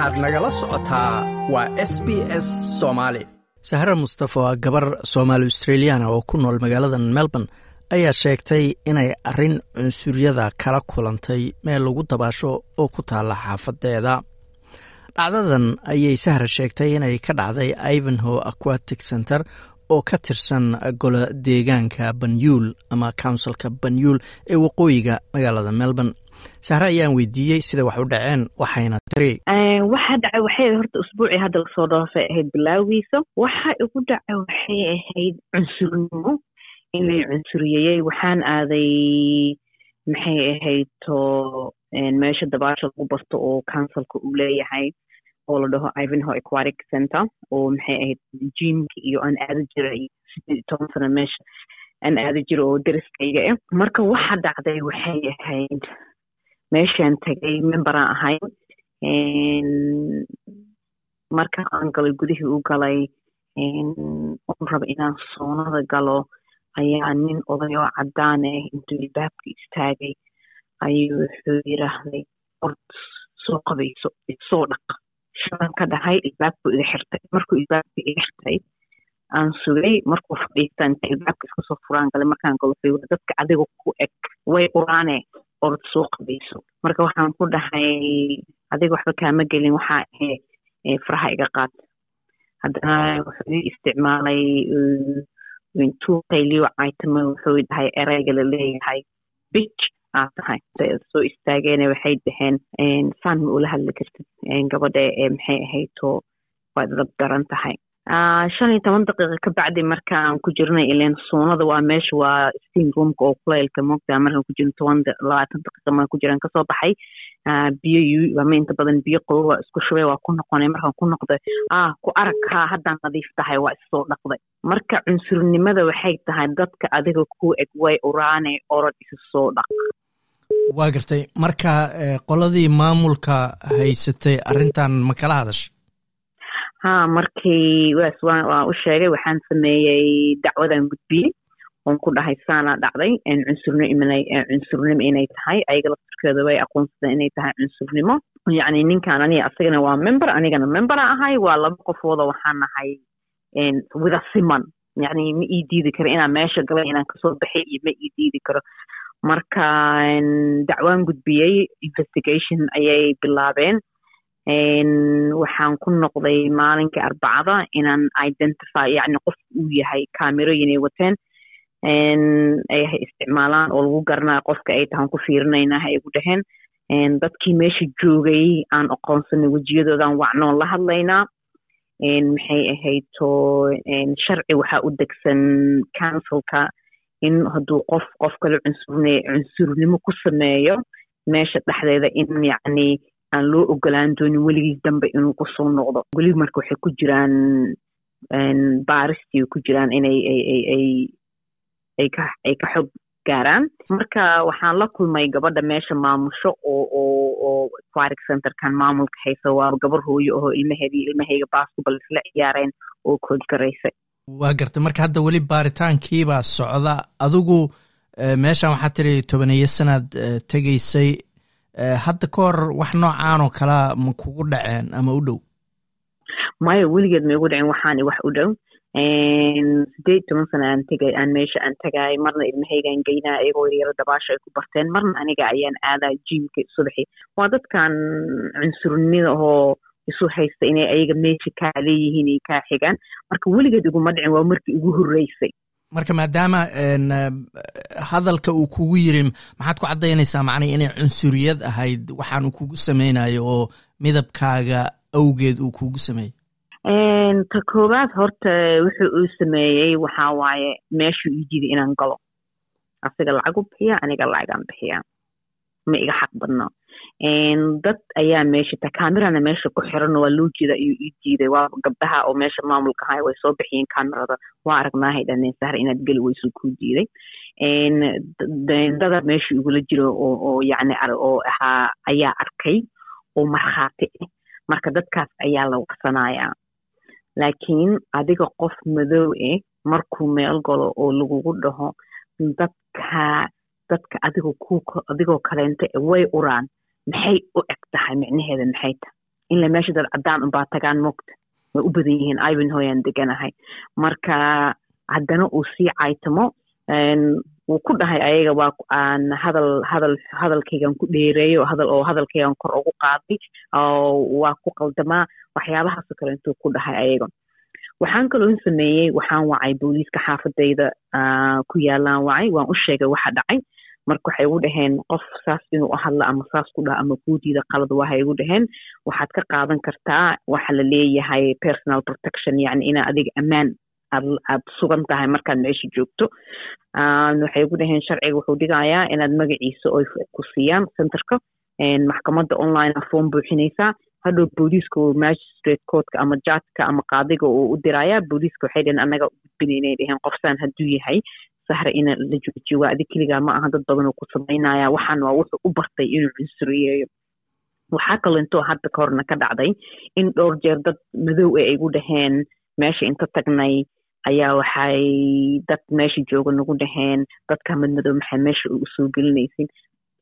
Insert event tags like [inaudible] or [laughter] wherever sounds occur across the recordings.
waxaad nagala socotaa waa s b s soomaali sahra mustafa waa gabar soomaali australiana oo ku nool magaalada melbourne ayaa sheegtay inay arrin cunsuryada kala kulantay meel lagu dabaasho oo ku taalla xaafadeeda. Dhacdadan ayay sahra sheegtay inay ka dhacday ivanhoe aquatic center oo ka tirsan golo deegaanka banyuul ama counsilka banyuul ee waqooyiga magaalada melbourne. Sahre ayaan weydiiyey sida wax u dhaceen waxayna tiri waxa dhacay waxay horta usbuucii hadda la soo dhaafay ahayd bilaagiisa waxa igu dhacay waxay ahayd cunsurnimo. Inay cunsuriyeyey waxaan aaday maxay ahayd to meesha dabaasha lagu barto oo counsilka uu leeyahay oo la dhaho ivanhoe aquatic center oo maxay ahayd jimka iyo aan aadi jiray sideed toban sano meesha aan aadi jira oo deriskayga ah marka waxa dhacday waxay ahayd meeshaan tagay memberaan ahayn marka aan galay gudihii u galay on raba inaan soonada galo ayaa nin oday oo caddaan ah intuu ilbaabka istaagay ayuu wuxuu yidhaahday ord soo qabayso soo dhaqa shalan ka dhahay ilbaabku iga xirtay markuu ilbaabka iga xirtay aan sugay markuu fadhiista inta ilbaabka iska furaan galay markaan galo dadka adiga ku eg way quraane orod soo qabayso marka waxaan ku dhahay adiga waxba kaama gelin waxaa ahe faraha iga qaad haddana wuxuu ii isticmaalay intuu qayliyo caytama wuxuu dhahay ereyga la leeyahay bich aad tahay soo istaageene waxay dhaheen saan ma ula hadli kartid gabadha ee maxay ahayd oo waad dab daran tahay shan iyo toban daqiiqa ka bacdi markaan ku jirnay ileen suunada waa meesha waa steam roomka oo kulaylka moogtaa markaan ku jirno toban labaatan daqiiqa markaan ku jiraan ka soo baxay biyo ama inta badan biyo qobo waa isku shubay waa ku noqonay markaan ku noqday ah ku arag haddaan nadiif tahay waa issoo dhaqday marka cunsurnimada waxay tahay dadka adiga ku eg way uraane orod isu soo dhaq waa gartay marka qoladii maamulka haysatay arrintan ma kala hadasha ha markii waa u sheegay waxaan sameeyey dacwadan gudbiyey oon ku dhahay saana dhacday cunsurnimo inay tahay. Ayaga laftirkeeda way aqoonsadeen inay tahay cunsurnimo. Yacni ninkan aniga asagana waa member anigana membera ahay. Waa laba qofooda waxaan nahay wida siman. Yacni ma ii diidi karo inaan meesha galay inaan ka soo baxay iyo ma ii diidi karo. Marka dacwaan gudbiyey investigation ayay bilaabeen waxaan ku noqday maalinkii arbacada inaan identify yani qof uu yahay camerooyin ay wateen. Ay isticmaalaan oo lagu garanayo qofka ay tahan ku fiirinayna ha igu dhaheen. Dadkii meesha joogay aan aqoonsanay wejiyadoodan wacnoon la hadlaynaa maxay ahayd to sharci waxaa u degsan councilka in hadduu qof qof kale cunsurnimo ku sameeyo meesha dhexdeeda in yacni aan loo ogolaan doonin weligiis dambe inuu ku soo noqdo. Weli marka waxay ku jiraan baaristii ku jiraan inay ay ka xog gaaraan. Marka waxaan la kulmay gabadha meesha maamusho oo oo oo aquatic centerkan maamulka haysa waa gabar hooyo ahoo ilmaheedii ilmahayga basketball isla ciyaareen oo kood garaysay. Waa gartay. Marka hadda weli baaritaankiibaa socda adigu meeshan waxaa tiri tobaneeyo sanaad tegaysay hadda ka hor wax noocaan oo kalea ma kugu dhaceen ama u dhow? Maya weligeed ma igu dhaceen waxaan wax u dhow. Sideed toban sana aan tegay aan meesha aan tagay marna ilmahaygaan geynaa iyagoo yaryaro dabaasha ay ku barteen. Marna aniga ayaan aadaa jimka subaxi waa dadkan cunsurnimada oo isu haysta inay ayaga meesha kaa leeyihiin ay kaa xigaan. Marka weligeed iguma dhicin waa markii igu horreysay marka maadaama hadalka uu kugu yiri maxaad ku caddaynaysaa macnay inay cunsuriyad ahayd waxaan uu kugu sameynayo oo midabkaaga awgeed uu kugu sameeyey ta koowaad horta wuxuu uu sameeyey waxaa waaye meeshuu ii jiday inaan galo. Asiga lacagu bixiya aniga lacagaan bixiya. Ma iga xaq badno dad ayaa meesha ta camerana meesha ku xiran waa loo jeeda ayuu ii diiday waa gabdhaha oo meesha maamulka ahay way soo bixiyeen camerada waa aragnaahay dhaneen sahar inaad geli weyso kuu diiday dada meesha igula jiro oo yacni oo ahaa ayaa arkay oo markhaati ah marka dadkaas ayaa la waqsanayaa laakiin adiga qof madow ah markuu meel galo oo lagugu dhaho dadka dadka adigo ku adigoo kaleenta way uraan maxay u eg tahay micnaheeda maxay tahay inla meesha dad caddaan unbaa tagaan mogta way u badan yihiin ivanhoyaan deganahay marka haddana uu sii caytamo wuu ku dhahay ayaga waa aan hadal hadal hadalkaygan ku dheereeyo hadal oo hadalkaygan kor ugu qaaday waa ku qaldamaa waxyaabahaasoo kale intuu ku dhahay ayaga waxaan kaloo sameeyey waxaan wacay booliiska xaafadayda ku yaalaan wacay waan u sheegay waxa dhacay marka waxay igu dhaheen qof saas inuu hadla ama saas ku dhaha ama guudiida qalad waxay igu dhaheen waxaad ka qaadan kartaa waxa la leeyahay personal protection yacni inaa adiga ammaan aad sugan tahay markaad meesha joogto. Waxay igu dhaheen sharciga wuxuu dhigayaa inaad magaciisa oy ku siiyaan centerka maxkamadda online form buuxinaysaa hadhow booliiska magistrate courtka ama judgeka ama qaadiga uu u dirayaa booliiska waxay dhaheen annaga u gudbinaynay dhaheen qofsaan hadduu yahay sahra ina la joojiyo waa adi keligaa ma aha dad badanoo ku samaynaya waxaan waa wuxuu u bartay inuu cunsuriyeeyo waxaa kaloo hadda ka horna ka dhacday in dhowr jeer dad madow ee igu dhaheen meesha inta tagnay ayaa waxay dad meesha jooga nagu dhaheen dadka madmadow maxay meesha u soo gelinaysin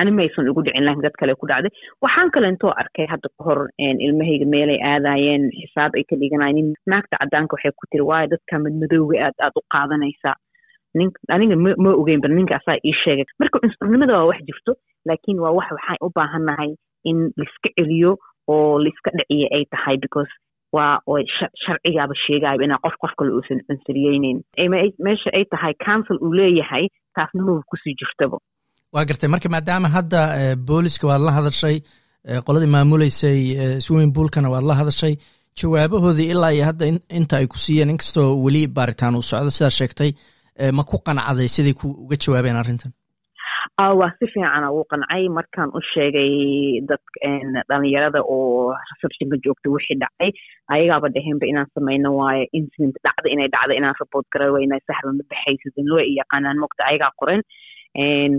ani maysan dhicin laakiin dad kale ku dhacday. Waxaan kale arkay hadda ka hor ilmahayga meelay aadayeen xisaab ay ka dhiganayen naagta caddaanka waxay ku tiri waayo dadka madmadowga aad aad u qaadanaysaa aniga ma ogeynba ninka asaa ii sheegay. Marka cunsurnimada waa wax jirto laakiin waa wax waxaan u baahannahay in laiska celiyo oo laiska dhiciya ay tahay because waa sharcigaaba sheegayaba inaa qof qof kale uusan cunsuriyeyneyn meesha ay tahay council uu leeyahay taasnimaba ku sii jirtaba. Waa gartay. Marka maadaama hadda booliska waad la hadashay qoladii maamuleysay swimming poolkana waad la hadashay jawaabahoodii ilaa iyo hadda inta ay ku siiyeen inkastoo weli baaritaan uu socdo sidaa sheegtay ma ku qanacday siday uga jawaabeen arrintan? Waa si fiicana uu qancay markaan u sheegay dad dhalinyarada oo receptionka joogta wixii dhacay ayagaaba dhaheenba inaan samayno waayo incident dhacda inay dhacda inaan report garay wayna sahra ma baxaysid inloo i yaqaanaan. Mogta ayagaa qoren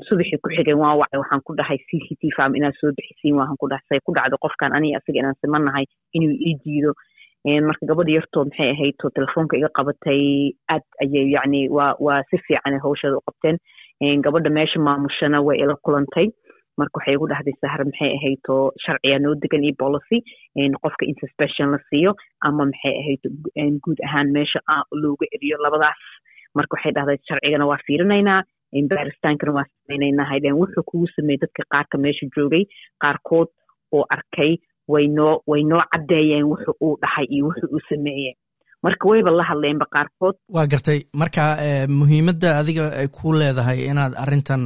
subaxii ku xigeen waa wacay. Waxaan ku dhahay c c t farm inaad soo bixisiin waxaan ku dhahay say ku dhacdo qofkan aniga asaga inaan simanahay inuu ii diido marka gabadha yartoo maxay ahayd oo telefoonka iga qabatay aad ayay yacni waa waa si fiican hawsheeda u qabteen gabadha meesha maamushana way ila kulantay marka waxay igu dhahday sahra maxay ahayd oo sharciga noo degan iyo policy qofka in la siiyo ama maxay ahayd guud ahaan meesha looga eriyo labadaas marka waxay dhahday sharcigana waa fiirinaynaa baaristaankana waa samaynaynaa haydeen wuxuu kugu sameeyey dadka qaarka meesha joogay qaarkood oo arkay way noo way noo caddeeyeen wuxu uu dhahay iyo wuxu uu sameeyey marka wayba la hadleenba qaarkood. Waa gartay. Marka muhiimadda adiga ay ku leedahay inaad arrintan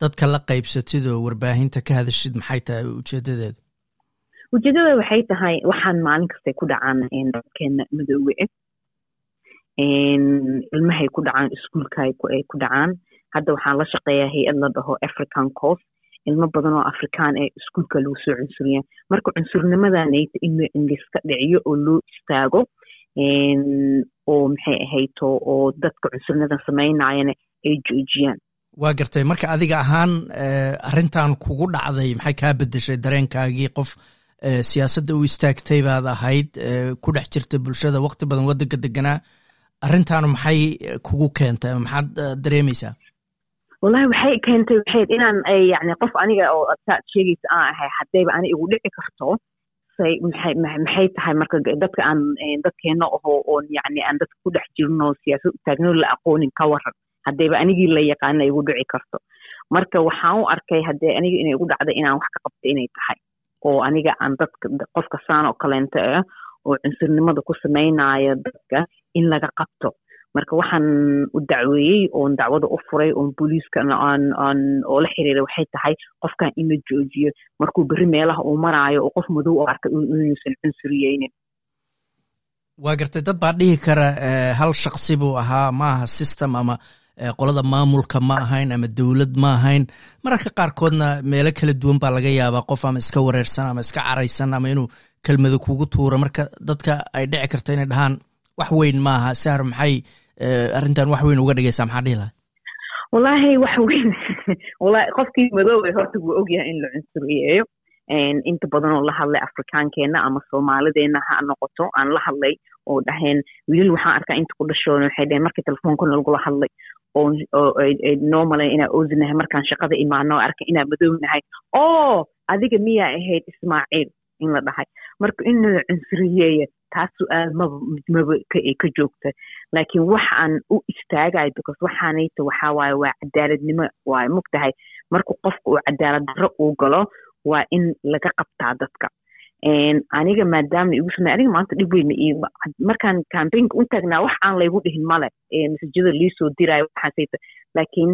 dadka la qaybsatid oo warbaahinta ka hadashid maxay tahay ujeedadeedu ujeedada waxay tahay waxaan maalin kastay ku dhacaan dadkeena madoowe ah ilmahay ku dhacaan iskuulka ay ku dhacaan. Hadda waxaan la shaqeeyaa hay'ad la dhaho african course ilmo badan oo afrikaan ee iskuulka lagu soo cunsuriyaa marka cunsurnimadanayta in laiska dhiciyo oo loo istaago oo maxay ahayto oo dadka cunsurnimadan samaynayana ay joojiyaan. Waa gartay marka adiga ahaan arrintan kugu dhacday maxay kaa bedeshay dareenkaagii qof siyaasadda u istaagtay baad ahayd ku dhex jirta bulshada waqti badan waddanka deganaa arrintaanu maxay kugu keentay maxaad dareemaysaa wallahi waxay keentay waxayd inaan yani qof aniga oo saad sheegaysa aan ahay haddayba ani igu dhici karto say maxay maxay tahay marka dadka aan dadkeena aho yani aan dadka ku dhex jirno siyaasad taagno la aqoonin ka waran haddayba anigii la yaqaana igu dhici karto. Marka waxaan u arkay haddee aniga inay igu dhacda inaan wax ka qabto inay tahay oo aniga aan dadka qofka saan oo kaleento ah oo cunsurnimada ku samaynayo dadka in laga qabto marka waxaan u dacweeyey oon dacwada u furay oon booliiskana aan oo la xiriiray waxay tahay qofkan in la joojiyo. Markuu berri meelaha uu maraayo oo qof madow oo arkay inuusan cunsuriyeynin waa gartay dad baa dhihi kara hal shaksi buu ahaa ma aha system ama qolada maamulka ma ahayn ama dowlad ma ahayn. Mararka qaarkoodna meelo kala duwan baa laga yaabaa qof ama iska wareersan ama iska caraysan ama inuu kelmado kugu tuuro. Marka dadka ay dhici karta inay dhahaan wax weyn maaha sahar maxay arrintan wax weyn uga dhigaysaa? Maxaa dhihi lahay wallaahi wax weyn. [laughs] Wallahi qofkii madoobay horta wuu ogyahay in la cunsuriyeeyo inta badan oo la hadlay afrikaankeena ama soomaalideena ha noqoto aan la hadlay oo dhaheen wiilal waxaan arkaa inta ku dhashoona waxay dhaheen markii telefoonka nalagula hadlay oo normal inaa oosinahay markaan shaqada imaano arka inaa madownahay oo adiga miyaa ahayd ismaaciil in la dhahay. Marka in la cunsuriyeeya taas su'aal maba maba ka joogta laakiin waxaan u istaagayo because waxaanayta waxaa waaye waa cadaaladnimo waaye mogtahay marka qofka uu cadaalad darro uu galo waa in laga qabtaa dadka. Aniga maadaama igu samey aniga maanta dhib weyna markaan cambaynka u taagnaa wax aan laygu dhihin male masajada liisoo diraayo waxaasayta laakiin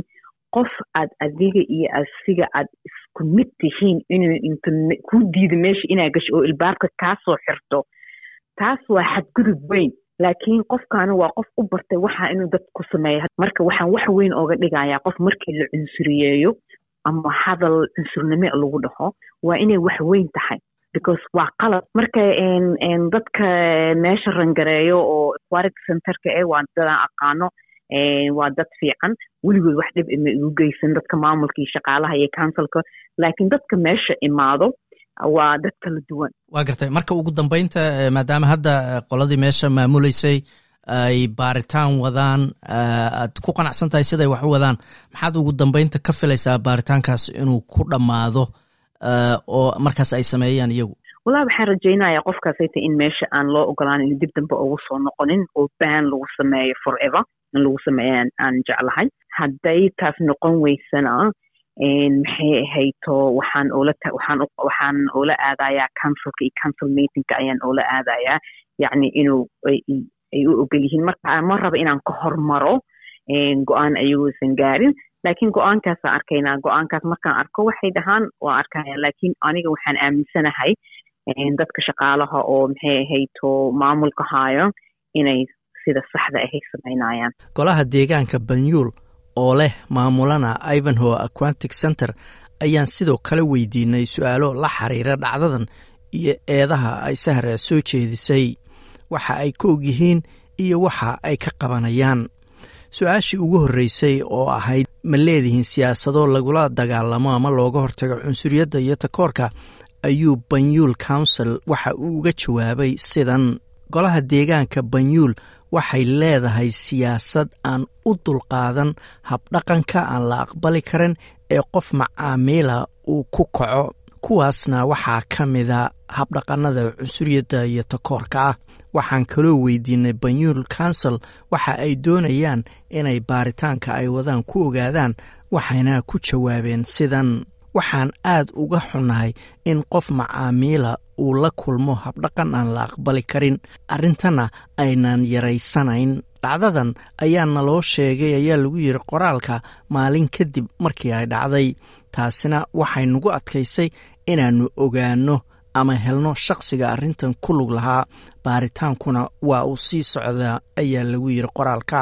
qof aad adiga iyo asiga aad isku mid tihiin inuu inta diida meesha inaa gasho oo ilbaabka kaasoo xirto taas waa xadgudub weyn laakiin qofkaana waa qof u bartay waxa inuu dad ku sameeya marka waxaan wax weyn ooga dhigayaa qof markii la cunsuriyeeyo ama hadal cunsurnimo lagu dhaho waa inay wax weyn tahay. Because waa qalad marka dadka meesha rangareeyo oo aquatic centerka eh waa dadaan aqaano waa dad fiican. Weligood wax dhib ima igu geysan dadka maamulka iyo shaqaalaha iyo counsilka laakiin dadka meesha imaado waa dad kala duwan. Waa gartay. Marka ugu dambeynta maadaama hadda qoladii meesha maamuleysay ay baaritaan wadaan aad ku qanacsan tahay siday wax u wadaan maxaad ugu dambeynta ka filaysaa baaritaankaas inuu ku dhammaado oo markaas ay sameeyaan iyagu? Wallahi waxaan rajaynayaa qofkaasayta in meesha aan loo ogolaan in dib dambe ugu soo noqonin oo baan lagu sameeyo forever in lagu sameeya aan jeclahay. Hadday taas noqon weysana maxay ahayto waxaan oola aadayaa councilka iyo council meetingka ayaan oola aadayaa. Yacni inuu ay u ogol yihiin marka ma raba inaan ka hormaro go'aan ayagoosan gaarin. Laakiin go'aankaasa arkaynaa go'aankaas markaan arko waxay dhahaan waa arkaya laakiin aniga waxaan aaminsanahay dadka shaqaalaha oo maxay ahayto maamulka haayo inay sida saxda ahay samaynayaan golaha deegaanka banyuul oo leh maamulana ivanhoe aquantic center ayaan sidoo kale weydiinay su'aalo la xiriira dhacdadan iyo eedaha ay sahra soo jeedisay. Waxa ay ka og yihiin iyo waxa ay ka qabanayaan. Su'aashii ugu horreysay oo ahayd ma leedihiin siyaasado lagula dagaalamo ama looga hortago cunsuriyadda iyo takoorka ayuu banyuul council waxa uu uga jawaabay sidan. Golaha deegaanka banyuul waxay leedahay siyaasad aan u dulqaadan habdhaqanka aan la aqbali karin ee qof macaamiila uu ku kaco. Kuwaasna waxaa ka mida habdhaqannada cunsuriyadda iyo takoorka ah. Waxaan kaloo weydiinay banyuul council waxa ay doonayaan inay baaritaanka ay wadaan ku ogaadaan waxayna ku jawaabeen sidan waxaan aad uga xunnahay in qof macaamiila uu la kulmo habdhaqan aan la aqbali karin. Arrintana aynan yaraysanayn. Dhacdadan ayaa naloo sheegay ayaa lagu yidhi qoraalka maalin kadib markii ay dhacday taasina waxay nagu adkaysay inaannu ogaanno ama helno shaqsiga arrintan ku lug lahaa. Baaritaankuna waa uu sii socdaa ayaa lagu yidhi qoraalka.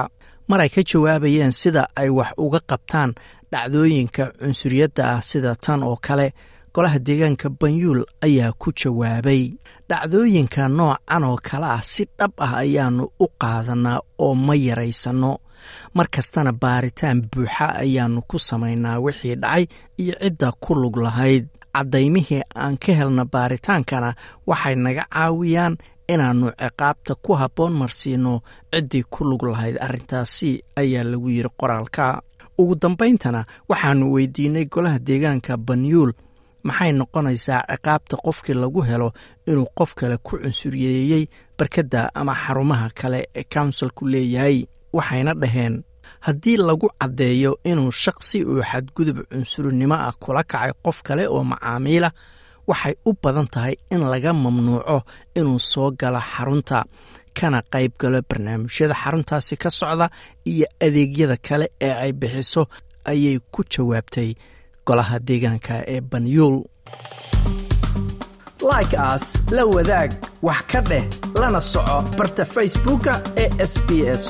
Mar ay ka jawaabayeen sida ay wax uga qabtaan dhacdooyinka cunsuriyadda ah sida tan oo kale golaha deegaanka banyuul ayaa ku jawaabay. Dhacdooyinka noocan oo kale ah si dhab ah ayaannu u qaadanaa oo ma yaraysanno. Mar kastana baaritaan buuxa ayaannu ku samaynaa wixii dhacay iyo cidda ku lug lahayd. Caddaymihii aan ka helna baaritaankana waxay naga caawiyaan inaannu ciqaabta ku habboon marsiino ciddii ku lug lahayd. Arrintaasi ayaa lagu yidhi qoraalka ugu dambayntana waxaannu weydiinay golaha deegaanka banyuul. Maxay noqonaysaa ciqaabta qofkii lagu helo inuu qof kale ku cunsuriyeeyey barkadda ama xarumaha kale ee counsilku leeyahay? Waxayna dhaheen haddii lagu caddeeyo inuu shaqsi uu xadgudub cunsurinimo ah kula kacay qof kale oo macaamiila waxay u badan tahay in laga mamnuuco inuu soo galo xarunta kana qayb galo barnaamijyada xaruntaasi ka socda iyo adeegyada kale ee ay bixiso ayay ku jawaabtay golaha deegaanka ee banyuul. Like aas la wadaag wax ka dheh lana soco barta facebooka ee sb s